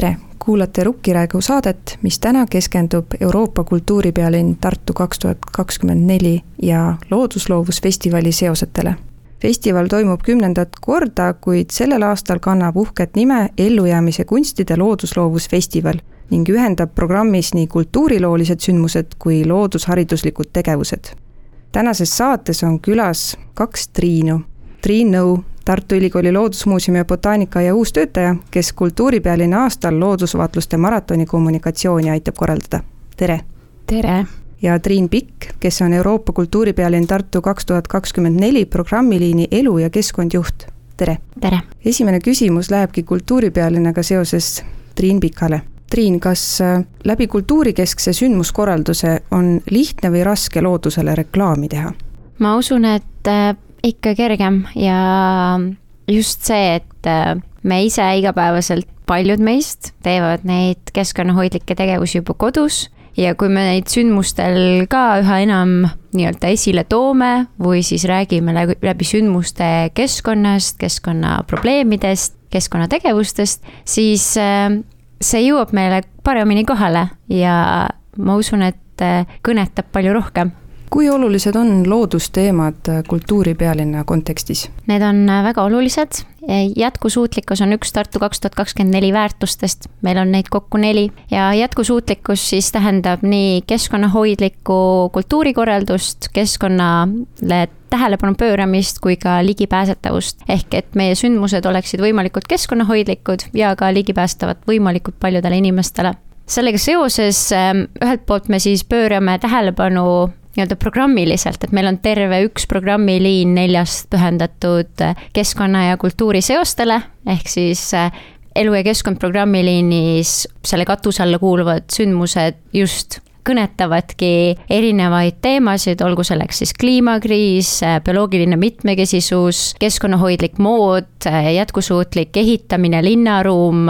tere, kuulate Rukkiräägu saadet, mis täna keskendub Euroopa kultuuripealinn Tartu kaks tuhat kakskümmend neli ja Loodusloovusfestivali seosetele. festival toimub kümnendat korda, kuid sellel aastal kannab uhket nime Ellujäämise kunstide loodusloovusfestival ning ühendab programmis nii kultuuriloolised sündmused kui loodushariduslikud tegevused. tänases saates on külas kaks Triinu. Triin Nõu, Tartu Ülikooli Loodusmuuseumi botaanika ja uustöötaja, kes kultuuripealinna aastal loodusvaatluste maratoni kommunikatsiooni aitab korraldada. tere! tere! ja Triin Pikk, kes on Euroopa kultuuripealinn Tartu kaks tuhat kakskümmend neli programmiliini Elu ja keskkond juht. tere! tere! esimene küsimus lähebki kultuuripealinnaga seoses Triin Pikale Triin, kas äh, läbi kultuurikeskse sündmuskorralduse on lihtne või raske loodusele reklaami teha? ma usun, et äh, ikka kergem ja just see, et äh, me ise igapäevaselt, paljud meist teevad neid keskkonnahoidlikke tegevusi juba kodus ja kui me neid sündmustel ka üha enam nii-öelda esile toome või siis räägime läbi, sündmuste keskkonnast, keskkonnaprobleemidest, keskkonnategevustest, siis see jõuab meile paremini kohale ja ma usun, et äh, kõnetab palju rohkem kui olulised on loodusteemad äh, kultuuripealinna kontekstis? Need on äh, väga olulised. jätkusuutlikkus on üks Tartu kaks tuhat kakskümmend neli väärtustest, meil on neid kokku neli ja jätkusuutlikkus siis tähendab nii keskkonnahoidlikku kultuurikorraldust, keskkonnale tähelepanu pööramist kui ka ligipääsetavust. ehk et meie sündmused oleksid võimalikult keskkonnahoidlikud ja ka ligipääsetavad võimalikult paljudele inimestele sellega seoses ähm, ühelt poolt me siis pöörame tähelepanu nii-öelda programmiliselt, et meil on terve üks programmiliin neljast pühendatud äh, keskkonna ja kultuuri seostele, ehk siis äh, elu ja keskkond programmiliinis selle katuse alla kuuluvad sündmused just kõnetavadki erinevaid teemasid, olgu selleks siis kliimakriis, bioloogiline mitmekesisus, keskkonnahoidlik mood, jätkusuutlik ehitamine, linnaruum,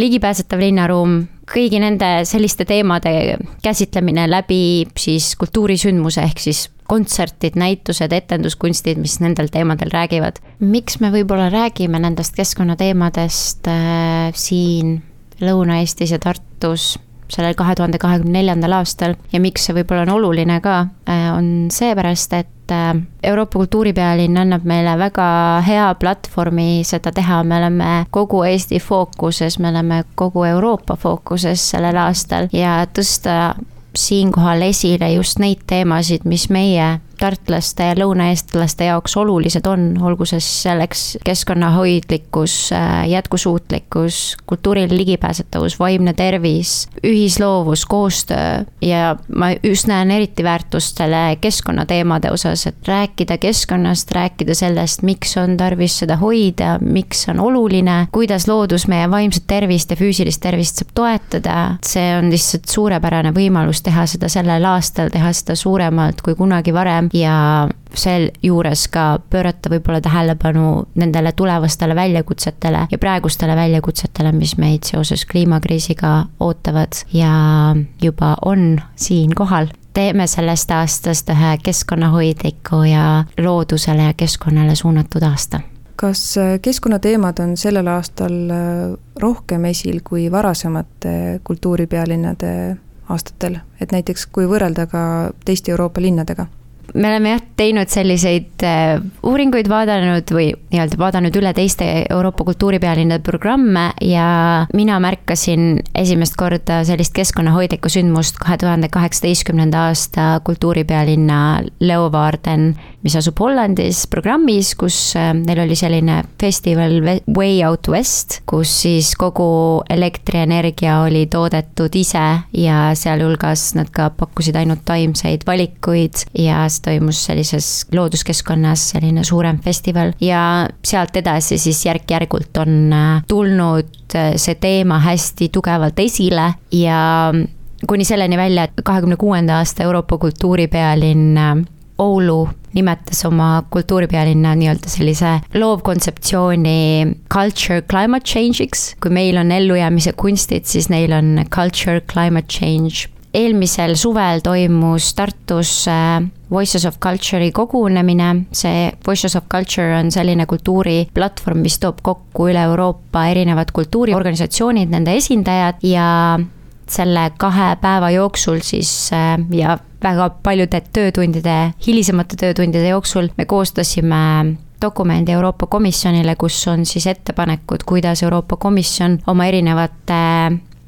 ligipääsetav linnaruum, kõigi nende selliste teemade käsitlemine läbi siis kultuurisündmuse ehk siis kontserdid, näitused, etenduskunstid, mis nendel teemadel räägivad. miks me võib-olla räägime nendest keskkonnateemadest äh, siin Lõuna-Eestis ja Tartus sellel kahe tuhande kahekümne neljandal aastal ja miks see võib-olla on oluline ka, äh, on seepärast, et äh, Euroopa kultuuripealinn annab meile väga hea platvormi seda teha, me oleme kogu Eesti fookuses, me oleme kogu Euroopa fookuses sellel aastal. Ja tõsta siinkohal esile just neid teemasid, mis meie tartlaste ja lõunaeestlaste jaoks olulised on, olgu see selleks keskkonnahoidlikkus, äh, jätkusuutlikkus, kultuuriline ligipääsetavus, vaimne tervis, ühisloovus, koostöö. Ja ma just näen eriti väärtust selle keskkonnateemade osas, et rääkida keskkonnast, rääkida sellest, miks on tarvis seda hoida, miks on oluline, kuidas loodus meie vaimset tervist ja füüsilist tervist saab toetada, see on lihtsalt suurepärane võimalus teha seda sellel aastal, teha seda suuremalt kui kunagi varem ja sealjuures ka pöörata võib-olla tähelepanu nendele tulevastele väljakutsetele ja praegustele väljakutsetele, mis meid seoses kliimakriisiga ootavad ja juba on siinkohal teeme sellest aastast ühe keskkonnahoidliku ja loodusele ja keskkonnale suunatud aasta. kas äh, keskkonnateemad on sellel aastal äh, rohkem esil kui varasemate kultuuripealinnade aastatel, et näiteks kui võrrelda ka teiste Euroopa linnadega? Me oleme jah teinud selliseid äh, uuringuid vaadanud või nii-öelda vaadanud üle teiste Euroopa kultuuripealinnade programme ja mina märkasin esimest korda sellist keskkonnahoidlikku sündmust kahe tuhande kaheksateistkümnenda aasta kultuuripealinna Leeuwarden, mis asub Hollandis, programmis, kus äh, neil oli selline festival Way Out West, kus siis kogu elektrienergia oli toodetud ise ja sealhulgas nad ka pakkusid ainult taimseid valikuid ja toimus sellises looduskeskkonnas selline suurem festival ja sealt edasi siis järk-järgult on äh, tulnud äh, see teema hästi tugevalt esile ja kuni selleni välja, et kahekümne kuuenda aasta Euroopa kultuuripealinn Oulu nimetas oma kultuuripealinna nii-öelda sellise loovkontseptsiooni culture climate change'iks. kui meil on ellujäämise kunstid, siis neil on culture climate change eelmisel suvel toimus Tartus äh, Voices of Culture'i kogunemine, see Voices of Culture on selline kultuuriplatvorm, mis toob kokku üle Euroopa erinevad kultuuriorganisatsioonid, nende esindajad ja selle kahe päeva jooksul siis äh, ja väga paljude töötundide, hilisemate töötundide jooksul me koostasime dokumendi Euroopa Komisjonile, kus on siis ettepanekud, kuidas Euroopa Komisjon oma erinevate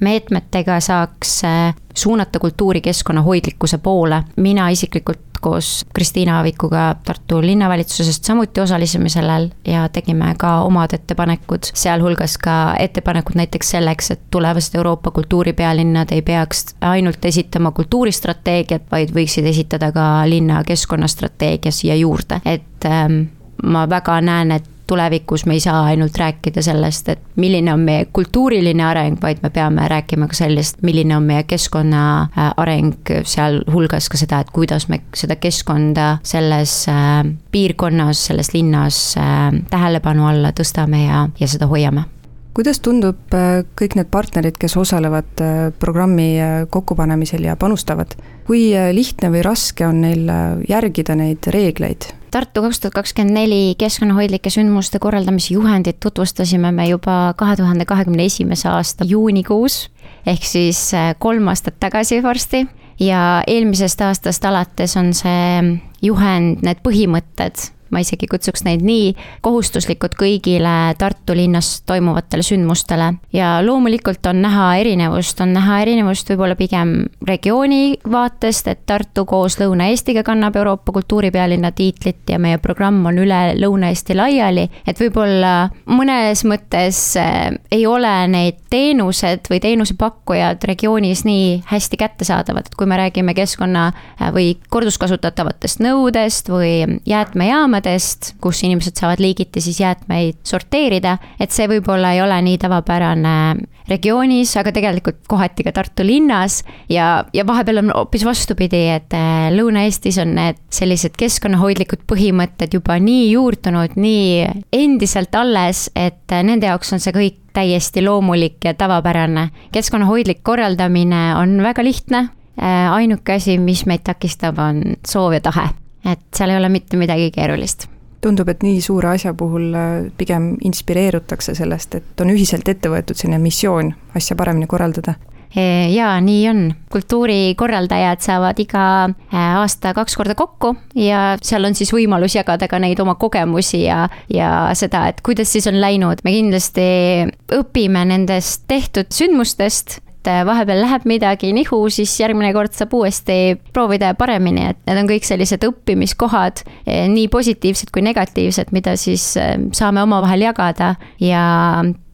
meetmetega saaks äh, suunata kultuuri keskkonnahoidlikkuse poole. mina isiklikult koos Kristiina Aavikuga Tartu linnavalitsusest samuti osalesime sellel ja tegime ka omad ettepanekud, sealhulgas ka ettepanekud näiteks selleks, et tulevased Euroopa kultuuripealinnad ei peaks ainult esitama kultuuristrateegiat, vaid võiksid esitada ka linna keskkonnastrateegia siia juurde, et ähm, ma väga näen, et tulevikus me ei saa ainult rääkida sellest, et milline on meie kultuuriline areng, vaid me peame rääkima ka sellest, milline on meie keskkonna äh, areng, sealhulgas ka seda, et kuidas me seda keskkonda selles äh, piirkonnas, selles linnas äh, tähelepanu alla tõstame ja, ja seda hoiame. Kuidas tundub kõik need partnerid, kes osalevad programmi kokkupanemisel ja panustavad, kui lihtne või raske on neil järgida neid reegleid? Tartu kaks tuhat kakskümmend neli keskkonnahoidlike sündmuste korraldamise juhendit tutvustasime me juba kahe tuhande kahekümne esimese aasta juunikuus, ehk siis äh, kolm aastat tagasi varsti ja eelmisest aastast alates on see juhend, need põhimõtted ma isegi kutsuks neid nii, kohustuslikud kõigile Tartu linnas toimuvatele sündmustele. ja loomulikult on näha erinevust, on näha erinevust võib-olla pigem regiooni vaatest, et Tartu koos Lõuna-Eestiga kannab Euroopa kultuuripealinna tiitlit ja meie programm on üle Lõuna-Eesti laiali, et võib-olla mõnes mõttes eh, ei ole need teenused või teenusepakkujad regioonis nii hästi kättesaadavad, et kui me räägime keskkonna eh, või korduskasutatavatest nõudest või jäätmejaamadest, paikadest, kus inimesed saavad liigiti siis jäätmeid sorteerida, et see võib-olla ei ole nii tavapärane regioonis, aga tegelikult kohati ka Tartu linnas ja, ja vahepeal on hoopis vastupidi, et äh, Lõuna-Eestis on need sellised keskkonnahoidlikud põhimõtted juba nii juurdunud, nii endiselt alles, et äh, nende jaoks on see kõik täiesti loomulik ja tavapärane. keskkonnahoidlik korraldamine on väga lihtne, äh, ainuke asi, mis meid takistab, on soov ja tahe et seal ei ole mitte midagi keerulist tundub, et nii suure asja puhul äh, pigem inspireerutakse sellest, et on ühiselt ette võetud selline missioon asja paremini korraldada. E, jaa, nii on. kultuurikorraldajad saavad iga äh, aasta kaks korda kokku ja seal on siis võimalus jagada ka neid oma kogemusi ja, ja seda, et kuidas siis on läinud. me kindlasti õpime nendest tehtud sündmustest et äh, vahepeal läheb midagi nihu, siis järgmine kord saab uuesti proovida paremini, et need on kõik sellised õppimiskohad, eh, nii positiivsed kui negatiivsed, mida siis äh, saame omavahel jagada ja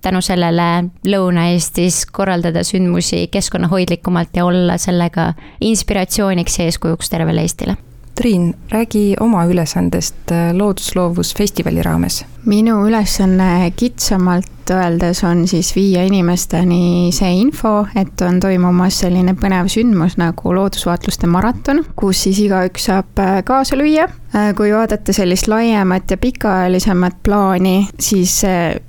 tänu sellele Lõuna-Eestis korraldada sündmusi keskkonnahoidlikumalt ja olla sellega inspiratsiooniks ja eeskujuks tervele Eestile Triin, räägi oma ülesandest äh, loodusloovusfestivali raames. Minu ülesanne kitsamalt öeldes on siis viia inimesteni see info, et on toimumas selline põnev sündmus nagu loodusvaatluste maraton, kus siis igaüks saab äh, kaasa lüüa. Äh, kui vaadata sellist laiemat ja pikaajalisemat plaani, siis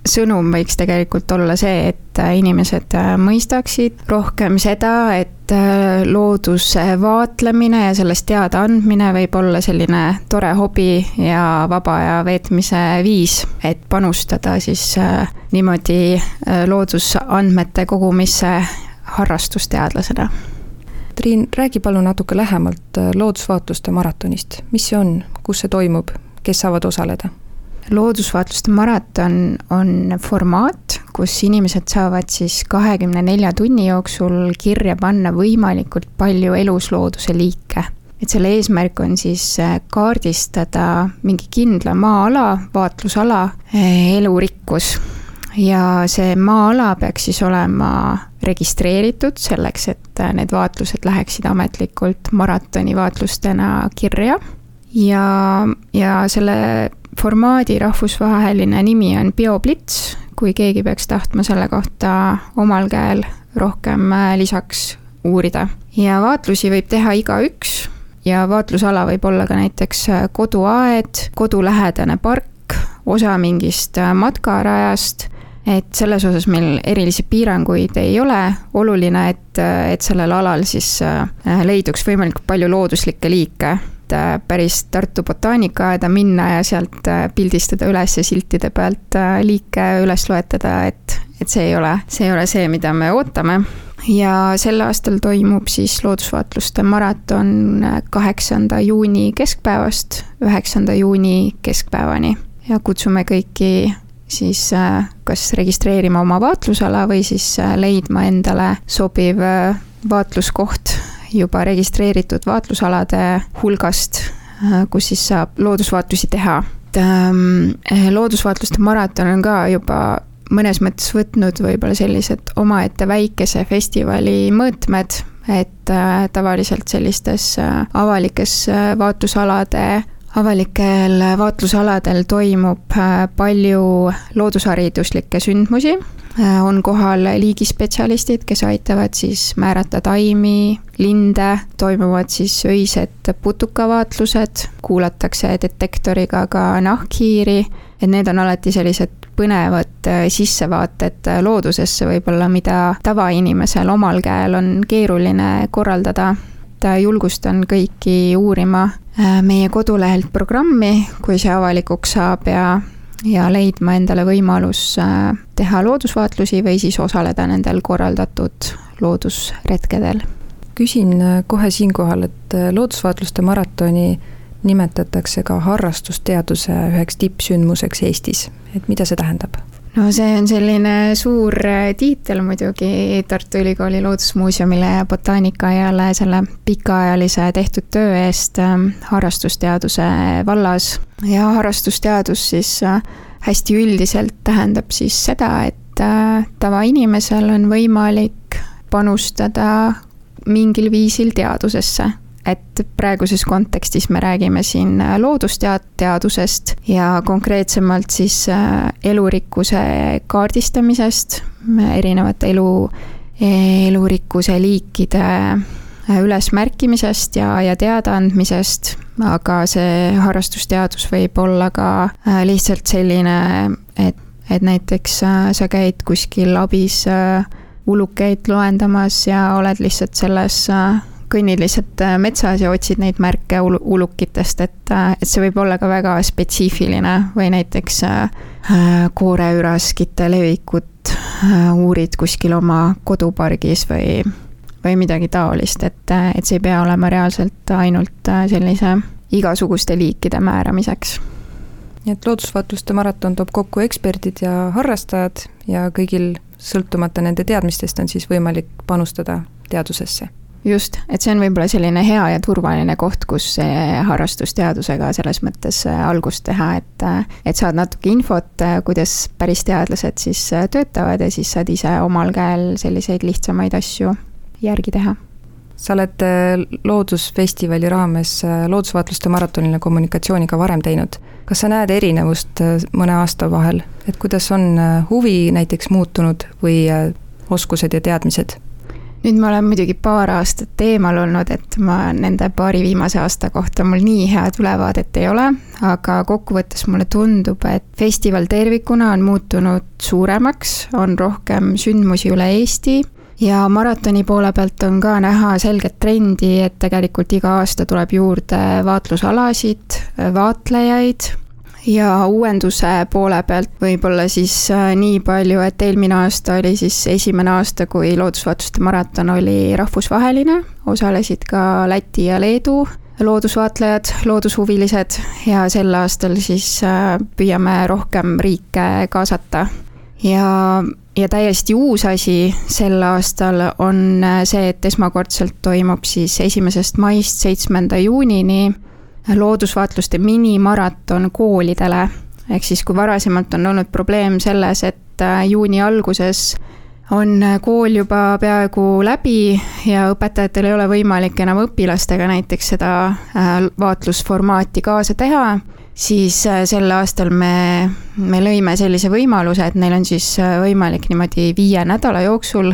sõnum võiks tegelikult olla see, et inimesed mõistaksid rohkem seda, et Äh, looduse vaatlemine ja sellest teadaandmine võib olla selline tore hobi ja vaba aja veetmise viis, et panustada siis äh, niimoodi äh, loodusandmete kogumisse harrastusteadlasena. Triin, räägi palun natuke lähemalt loodusvaatluste maratonist, mis see on, kus see toimub, kes saavad osaleda? loodusvaatluste maraton on formaat, kus inimesed saavad siis kahekümne nelja tunni jooksul kirja panna võimalikult palju eluslooduse liike. Et selle eesmärk on siis äh, kaardistada mingi kindla maa-ala, vaatlusala äh, elurikkus ja see maa-ala peaks siis olema registreeritud selleks, et äh, need vaatlused läheksid ametlikult maratoni vaatlustena kirja. ja, ja selle formaadi rahvusvaheline nimi on BioBlitz, kui keegi peaks tahtma selle kohta omal käel rohkem lisaks uurida. ja vaatlusi võib teha igaüks ja vaatlusala võib olla ka näiteks äh, koduaed, kodulähedane park, osa mingist äh, matkarajast. Et selles osas meil erilisi piiranguid ei ole, oluline, et, et sellel alal siis leiduks võimalikult palju looduslikke liike. Et äh, päris Tartu botaanikaaeda minna ja sealt äh, pildistada üles ja siltide pealt äh, liike üles loetleda, et, et see ei ole, see ei ole see, mida me ootame. ja sel aastal toimub siis loodusvaatluste maraton kaheksanda juuni keskpäevast üheksanda juuni keskpäevani ja kutsume kõiki siis kas registreerima oma vaatlusala või siis leidma endale sobiv vaatluskoht juba registreeritud vaatlusalade hulgast, äh, kus siis saab loodusvaatlusi teha. et ähm, loodusvaatluste maraton on ka juba mõnes mõttes võtnud võib-olla sellised omaette väikese festivali mõõtmed, et äh, tavaliselt sellistes äh, avalikes vaatlusalade avalikel vaatlusaladel toimub palju loodushariduslikke sündmusi, on kohal liigispetsialistid, kes aitavad siis määrata taimi, linde, toimuvad siis öised putukavaatlused, kuulatakse detektoriga ka nahkhiiri, et need on alati sellised põnevad äh, sissevaated äh, loodusesse võib-olla, mida tavainimesel omal käel on keeruline korraldada. et äh, julgustan kõiki uurima meie kodulehelt programmi, kui see avalikuks saab ja ja leidma endale võimalus teha loodusvaatlusi või siis osaleda nendel korraldatud loodusretkedel küsin äh, kohe siinkohal, et äh, loodusvaatluste maratoni nimetatakse ka harrastusteaduse üheks tippsündmuseks Eestis, et mida see tähendab? no see on selline suur äh, tiitel muidugi Tartu Ülikooli Loodusmuuseumile ja botaanikaaiale selle pikaajalise tehtud töö eest harrastusteaduse vallas. ja harrastusteadus siis hästi üldiselt tähendab siis seda, et tavainimesel on võimalik panustada mingil viisil teadusesse et praeguses kontekstis me räägime siin loodusteadusest ja konkreetsemalt siis äh, elurikkuse kaardistamisest, erinevate elu, elurikkuse liikide äh, ülesmärkimisest ja, ja teadaandmisest, aga see harrastusteadus võib olla ka äh, lihtsalt selline, et, et näiteks sa käid kuskil abis äh, ulukeid loendamas ja oled lihtsalt selles, äh, kõnnid lihtsalt äh, metsas ja otsid neid märke ul-, ulukitest, et, äh, et see võib olla ka väga spetsiifiline või näiteks kooreüraskite levikut uurid kuskil oma kodupargis või, või midagi taolist, et, et see ei pea olema reaalselt ainult sellise igasuguste liikide määramiseks. Nii et loodusvaatluste maraton toob kokku eksperdid ja harrastajad ja kõigil sõltumata nende teadmistest, on siis võimalik panustada teadusesse just, et see on võib-olla selline hea ja turvaline koht, kus harrastusteadusega selles mõttes äh, algust teha, et, äh, et saad natuke infot, äh, kuidas päris teadlased siis töötavad ja siis saad ise omal käel selliseid lihtsamaid asju järgi teha. Sa oled Loodusfestivali raames loodusvaatluste maratonile kommunikatsiooni ka varem teinud. Kas sa näed erinevust mõne aasta vahel, et kuidas on huvi näiteks muutunud või oskused ja teadmised? Nüüd ma olen muidugi paar aastat eemal olnud, et ma nende paari viimase aasta kohta mul nii head ülevaadet ei ole, aga kokkuvõttes mulle tundub, et festival tervikuna on muutunud suuremaks, on rohkem sündmusi üle Eesti ja maratoni poole pealt on ka näha selget trendi, et tegelikult iga aasta tuleb juurde vaatlusalasid, vaatlejaid ja uuenduse poole pealt võib-olla siis äh, nii palju, et eelmine aasta oli siis esimene aasta, kui loodusvaatluste maraton oli rahvusvaheline, osalesid ka Läti ja Leedu loodusvaatlejad, loodushuvilised ja sel aastal siis äh, püüame rohkem riike kaasata. Ja, ja täiesti uus asi sel aastal on äh, see, et esmakordselt toimub siis esimesest maist seitsmenda juunini loodusvaatluste minimaraton koolidele. ehk siis, kui varasemalt on olnud probleem selles, et äh, juuni alguses on äh, kool juba peaaegu läbi ja õpetajatel ei ole võimalik enam õpilastega näiteks seda vaatlusformaati kaasa teha siis äh, sel aastal me, me lõime sellise võimaluse, et neil on siis äh, võimalik niimoodi viie nädala jooksul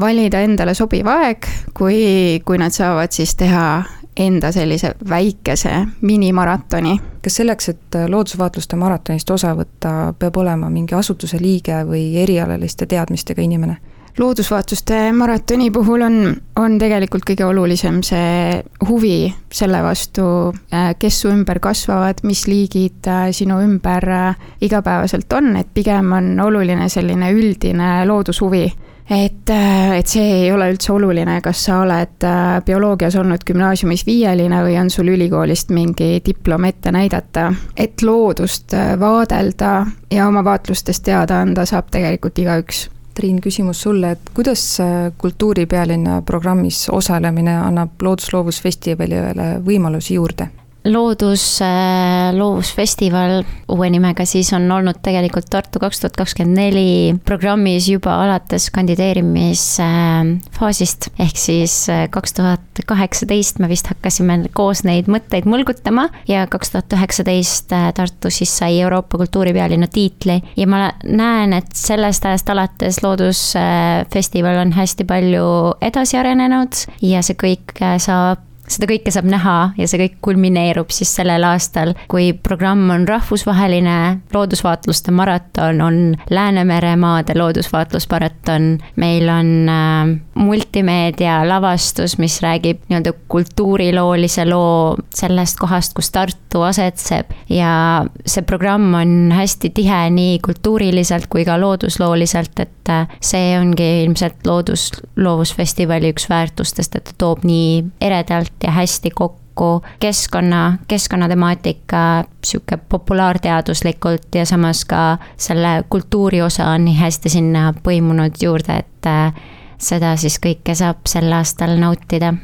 valida endale sobiv aeg, kui, kui nad saavad siis teha enda sellise väikese minimaratoni. kas selleks, et loodusvaatluste maratonist osa võtta, peab olema mingi asutuse liige või erialaliste teadmistega inimene? loodusvaatluste maratoni puhul on, on tegelikult kõige olulisem see huvi selle vastu, äh, kes su ümber kasvavad, mis liigid äh, sinu ümber äh, igapäevaselt on, et pigem on oluline selline üldine loodushuvi et, et see ei ole üldse oluline, kas sa oled bioloogias olnud gümnaasiumis viieline või on sul ülikoolist mingi diplom ette näidata. et loodust vaadelda ja oma vaatlustest teada anda saab tegelikult igaüks Triin, küsimus sulle, et kuidas kultuuripealinna programmis osalemine annab Loodusloovusfestivalile võimalusi juurde? Loodus, äh, loovusfestival uue nimega siis on olnud tegelikult Tartu kaks tuhat kakskümmend neli programmis juba alates kandideerimisfaasist. ehk siis äh, kaks tuhat kaheksateist me vist hakkasime koos neid mõtteid mõlgutama ja kaks tuhat üheksateist äh, Tartu siis sai Euroopa kultuuripealinna tiitli. ja ma näen, et sellest ajast alates Loodusfestival on hästi palju edasi arenenud ja see kõik saab seda kõike saab näha ja see kõik kulmineerub siis sellel aastal, kui programm on rahvusvaheline loodusvaatluste maraton, on Läänemere maade loodusvaatlusmaraton, meil on äh, multimeedia lavastus, mis räägib nii-öelda kultuuriloolise loo sellest kohast, kus Tartu asetseb. Ja see programm on hästi tihe nii kultuuriliselt kui ka looduslooliselt, et äh, see ongi ilmselt loodus, loovusfestivali üks väärtustest, et ta toob nii eredalt ja hästi kokku keskkonna, keskkonnatemaatika sihuke populaarteaduslikult ja samas ka selle kultuuri osa on nii hästi sinna põimunud juurde, et äh, seda siis kõike saab sel aastal nautida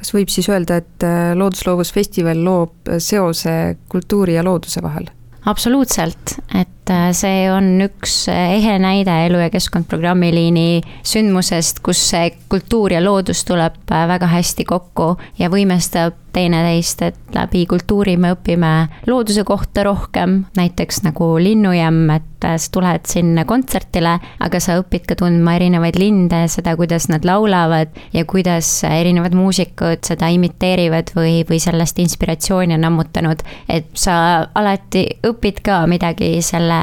kas võib siis öelda, et äh, Loodusloovusfestival loob seose kultuuri ja looduse vahel? absoluutselt, et äh, see on üks ehe näide Elu ja keskkond programmiliini sündmusest, kus see kultuur ja loodus tuleb väga hästi kokku ja võimestab teineteist, et läbi kultuuri me õpime looduse kohta rohkem, näiteks nagu linnujämm, et sa tuled sinna kontserdile, aga sa õpid ka tundma erinevaid linde, seda, kuidas nad laulavad ja kuidas erinevad muusikud seda imiteerivad või, või sellest inspiratsiooni on ammutanud. et sa alati õpid ka midagi selle,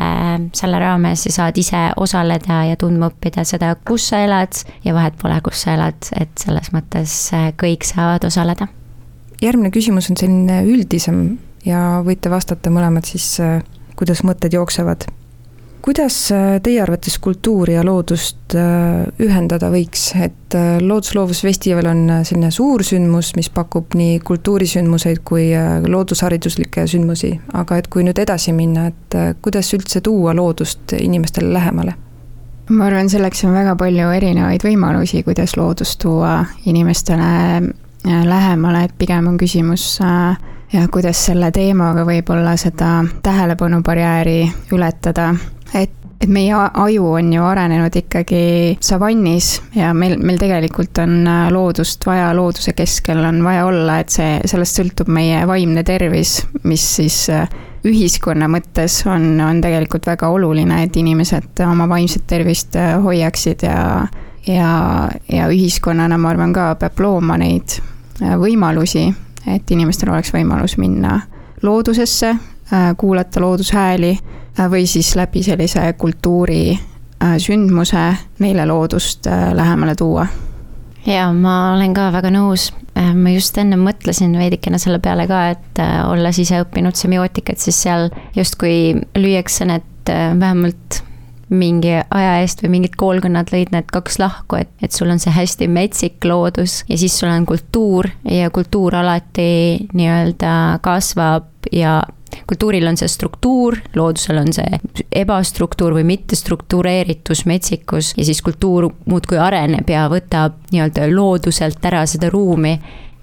selle raames ja saad ise osaleda ja tundma õppida seda, kus sa elad ja vahet pole, kus sa elad, et selles mõttes kõik saavad osaleda järgmine küsimus on selline üldisem ja võite vastata mõlemad siis, äh, kuidas mõtted jooksevad. Kuidas äh, teie arvates kultuuri ja loodust äh, ühendada võiks, et Loodusloovusfestival on selline suur sündmus, mis pakub nii kultuurisündmuseid kui loodushariduslikke sündmusi, aga et kui nüüd edasi minna, et kuidas üldse tuua loodust inimestele lähemale? ma arvan, selleks on väga palju erinevaid võimalusi, kuidas loodust tuua inimestele lähemale, et pigem on küsimus äh, ja kuidas selle teemaga võib-olla seda tähelepanu barjääri ületada, et et meie aju on ju arenenud ikkagi savannis ja meil, meil tegelikult on äh, loodust vaja, looduse keskel on vaja olla, et see, sellest sõltub meie vaimne tervis, mis siis äh, ühiskonna mõttes on, on tegelikult väga oluline, et inimesed oma vaimset tervist hoiaksid ja ja, ja ühiskonnana ma arvan ka peab looma neid Äh, võimalusi, et inimestel oleks võimalus minna loodusesse, äh, kuulata loodushääli äh, või siis läbi sellise kultuurisündmuse neile loodust lähemale tuua. ja ma olen ka väga nõus, ma just enne mõtlesin veidikene selle peale ka, et olles ise õppinud semiootikat, siis seal justkui lüüakse need vähemalt mingi aja eest või mingid koolkonnad lõid need kaks lahku, et, et sul on see hästi metsik loodus ja siis sul on kultuur ja kultuur alati nii-öelda kasvab ja kultuuril on see struktuur, loodusel on see ebastruktuur või mittestruktureeritus, metsikus ja siis kultuur muudkui areneb ja võtab nii-öelda looduselt ära seda ruumi.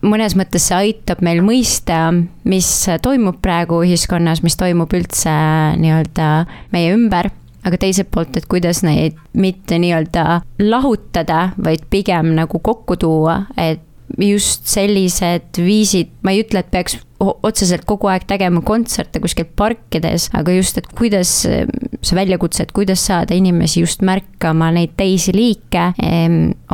Mõnes mõttes see aitab meil mõista, mis toimub praegu ühiskonnas, mis toimub üldse nii-öelda meie ümber aga teiselt poolt, et kuidas neid mitte nii-öelda lahutada, vaid pigem nagu kokku tuua, et just sellised viisid, ma ei ütle, et peaks otseselt kogu aeg tegema kontserte kuskil parkides, aga just, et kuidas see väljakutse, et kuidas saada inimesi just märkama neid teisi liike,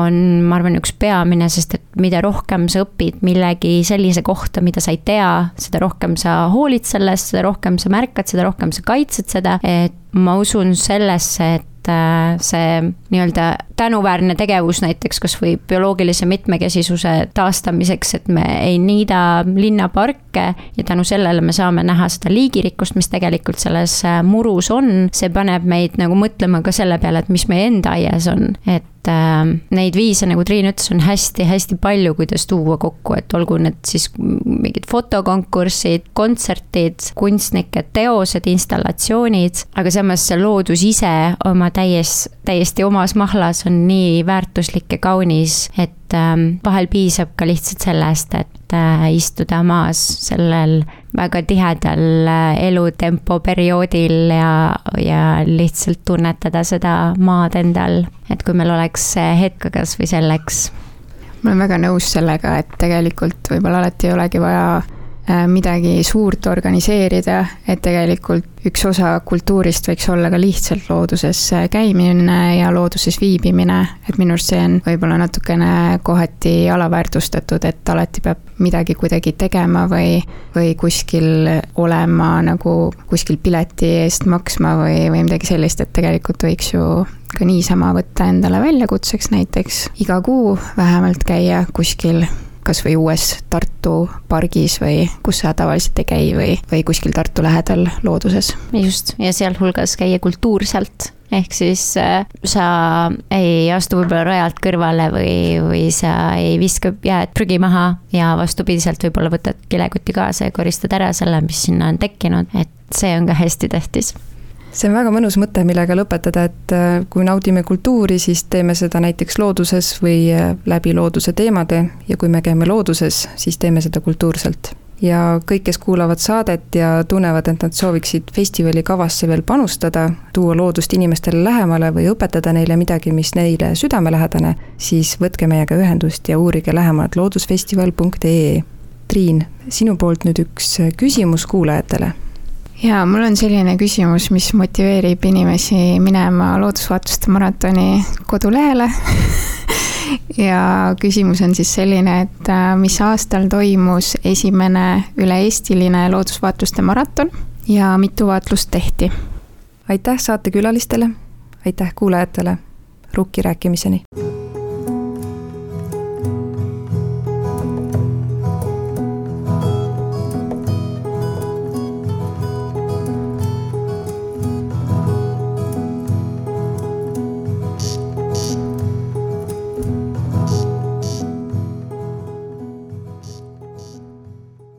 on, ma arvan, üks peamine, sest et mida rohkem sa õpid millegi sellise kohta, mida sa ei tea, seda rohkem sa hoolid sellest, seda rohkem sa märkad seda, rohkem sa kaitsed seda, et ma usun sellesse, et äh, see nii-öelda tänuväärne tegevus näiteks kas või bioloogilise mitmekesisuse taastamiseks, et me ei niida linnaparke ja tänu sellele me saame näha seda liigirikkust, mis tegelikult selles äh, murus on. see paneb meid nagu mõtlema ka selle peale, et mis meie enda aias on, et äh, neid viise, nagu Triin ütles, on hästi-hästi palju, kuidas tuua kokku, et olgu need siis mingid fotokonkursid, kontserdid, kunstnike teosed, installatsioonid, aga samas see loodus ise oma täies, täiesti omas mahlas on nii väärtuslik ja kaunis, et äh, vahel piisab ka lihtsalt sellest, et äh, istuda maas sellel väga tihedal äh, elutempo perioodil ja, ja lihtsalt tunnetada seda maad endal. et kui meil oleks hetk kasvõi selleks. ma olen väga nõus sellega, et tegelikult võib-olla alati ei olegi vaja midagi suurt organiseerida, et tegelikult üks osa kultuurist võiks olla ka lihtsalt looduses äh, käimine ja looduses viibimine, et minu arust see on võib-olla natukene kohati alaväärtustatud, et alati peab midagi kuidagi tegema või, või kuskil olema nagu kuskil pileti eest maksma või, või midagi sellist, et tegelikult võiks ju ka niisama võtta endale väljakutseks näiteks iga kuu vähemalt käia kuskil kas või uues Tartu pargis või kus sa tavaliselt ei käi või, või kuskil Tartu lähedal looduses. just, ja sealhulgas käia kultuurselt ehk siis äh, sa ei astu võib-olla rajalt kõrvale või, või sa ei viska jääd prügi maha ja vastupidiselt võib-olla võtad kilekuti kaasa ja koristad ära selle, mis sinna on tekkinud, et see on ka hästi tähtis see on väga mõnus mõte, millega lõpetada, et äh, kui naudime kultuuri, siis teeme seda näiteks looduses või äh, läbi looduse teemade ja kui me käime looduses, siis teeme seda kultuurselt. ja kõik, kes kuulavad saadet ja tunnevad, et nad sooviksid festivali kavasse veel panustada, tuua loodust inimestele lähemale või õpetada neile midagi, mis neile südamelähedane, siis võtke meiega ühendust ja uurige lähemalt loodusfestival.ee. Triin, sinu poolt nüüd üks küsimus kuulajatele jaa, mul on selline küsimus, mis motiveerib inimesi minema loodusvaatuste maratoni kodulehele. Ja küsimus on siis selline, et äh, mis aastal toimus esimene üle-eestiline loodusvaatluste maraton ja mitu vaatlust tehti? aitäh saatekülalistele, aitäh kuulajatele, rukki rääkimiseni